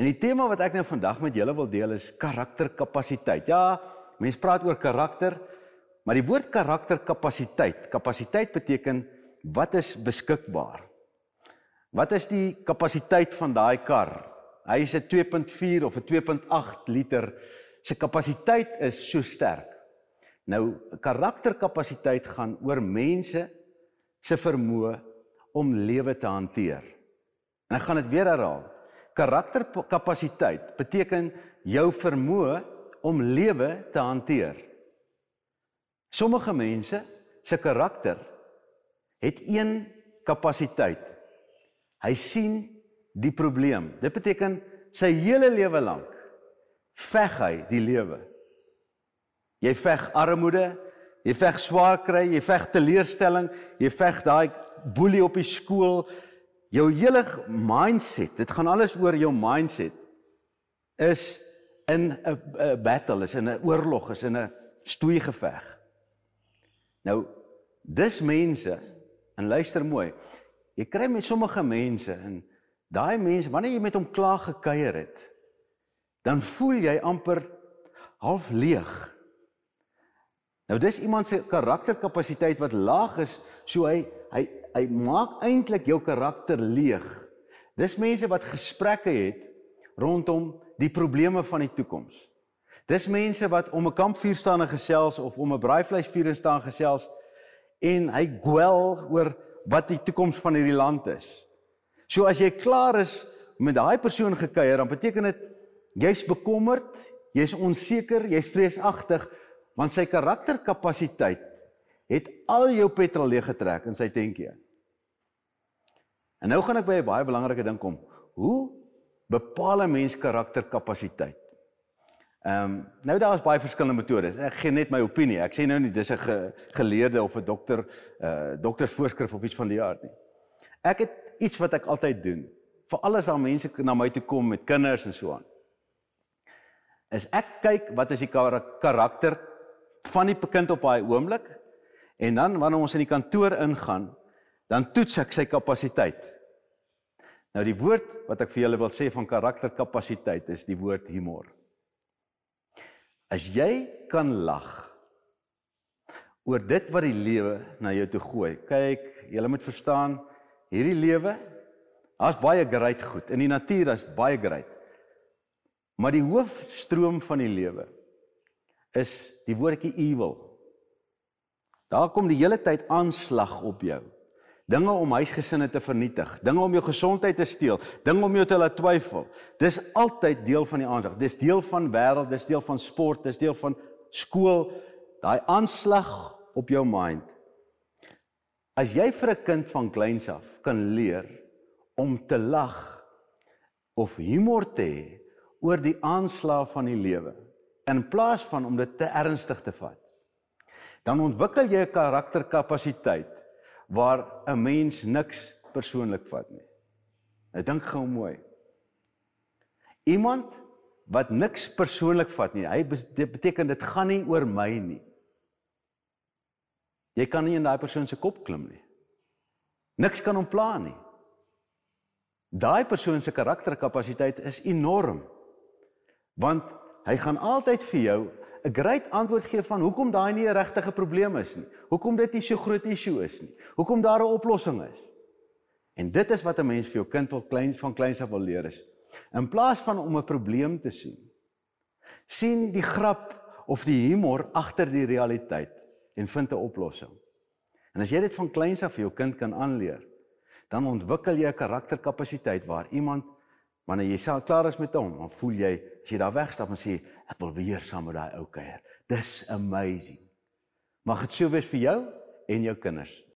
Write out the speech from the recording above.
En die tema wat ek nou vandag met julle wil deel is karakterkapasiteit. Ja, mense praat oor karakter, maar die woord karakterkapasiteit, kapasiteit beteken wat is beskikbaar? Wat is die kapasiteit van daai kar? Hy is 'n 2.4 of 'n 2.8 liter. Sy kapasiteit is so sterk. Nou karakterkapasiteit gaan oor mense se vermoë om lewe te hanteer. En ek gaan dit weer herhaal. Karakterkapasiteit beteken jou vermoë om lewe te hanteer. Sommige mense se karakter het een kapasiteit. Hy sien die probleem. Dit beteken sy hele lewe lank veg hy die lewe. Jy veg armoede, jy veg swaar kry, jy veg teleurstelling, jy veg daai boelie op die skool. Jou hele mindset, dit gaan alles oor jou mindset is in 'n battle, is in 'n oorlog, is in 'n stoei geveg. Nou dis mense en luister mooi. Jy kry met sommige mense en daai mense wanneer jy met hom klaar gekuier het, dan voel jy amper half leeg. Nou dis iemand se karakterkapasiteit wat laag is, so hy hy hy maak eintlik jou karakter leeg. Dis mense wat gesprekke het rondom die probleme van die toekoms. Dis mense wat om 'n kampvuur staan en gesels of om 'n braaivleisvuur staan gesels en hy gwel oor wat die toekoms van hierdie land is. So as jy klaar is met daai persoon gekuier, dan beteken dit jy's bekommerd, jy's onseker, jy's vreesagtig want sy karakterkapasiteit het al jou petrol leeg getrek in sy tentjie. En nou gaan ek by 'n baie belangrike ding kom. Hoe bepaal 'n mens karakterkapasiteit? Ehm um, nou daar is baie verskillende metodes. Ek gee net my opinie. Ek sê nou nie dis 'n ge, geleerde of 'n dokter uh doktersvoorskrif of iets van die aard nie. Ek het iets wat ek altyd doen. Veral as daar mense na my toe kom met kinders en so aan. Is ek kyk wat is die karakter van die kind op daai oomblik en dan wanneer ons in die kantoor ingaan, dan toets ek sy kapasiteit. Nou die woord wat ek vir julle wil sê van karakterkapasiteit is die woord humor. As jy kan lag oor dit wat die lewe na jou toe gooi. Kyk, jy moet verstaan, hierdie lewe, daar's baie great goed. In die natuur is baie great. Maar die hoofstroom van die lewe is die woordjie evil. Daar kom die hele tyd aanslag op jou. Dinge om huisgesinne te vernietig, dinge om jou gesondheid te steel, dinge om jou te laat twyfel. Dis altyd deel van die aanslag. Dis deel van wêreld, dis deel van sport, dis deel van skool. Daai aanslag op jou mind. As jy vir 'n kind van kleins af kan leer om te lag of humor te hê oor die aanslag van die lewe in plaas van om dit te ernstig te vat, dan ontwikkel jy 'n karakterkapasiteit waar 'n mens niks persoonlik vat nie. Ek dink gou mooi. Iemand wat niks persoonlik vat nie, hy beteken dit gaan nie oor my nie. Jy kan nie in daai persoon se kop klim nie. Niks kan hom pla nie. Daai persoon se karakterkapasiteit is enorm. Want hy gaan altyd vir jou 'n great antwoord gee van hoekom daai nie 'n regte probleem is nie. Hoekom dit nie so groot issue is nie. Hoekom daar 'n oplossing is. En dit is wat 'n mens vir jou kind wil kleins van kleins af wil leer is. In plaas van om 'n probleem te sien, sien die grap of die humor agter die realiteit en vind 'n oplossing. En as jy dit van kleins af vir jou kind kan aanleer, dan ontwikkel jy 'n karakterkapasiteit waar iemand Wanneer jy self klaar is met hom, dan voel jy as jy daar wegstap en sê ek wil weer saam met daai ou kuier. Dis amazing. Mag dit so wees vir jou en jou kinders.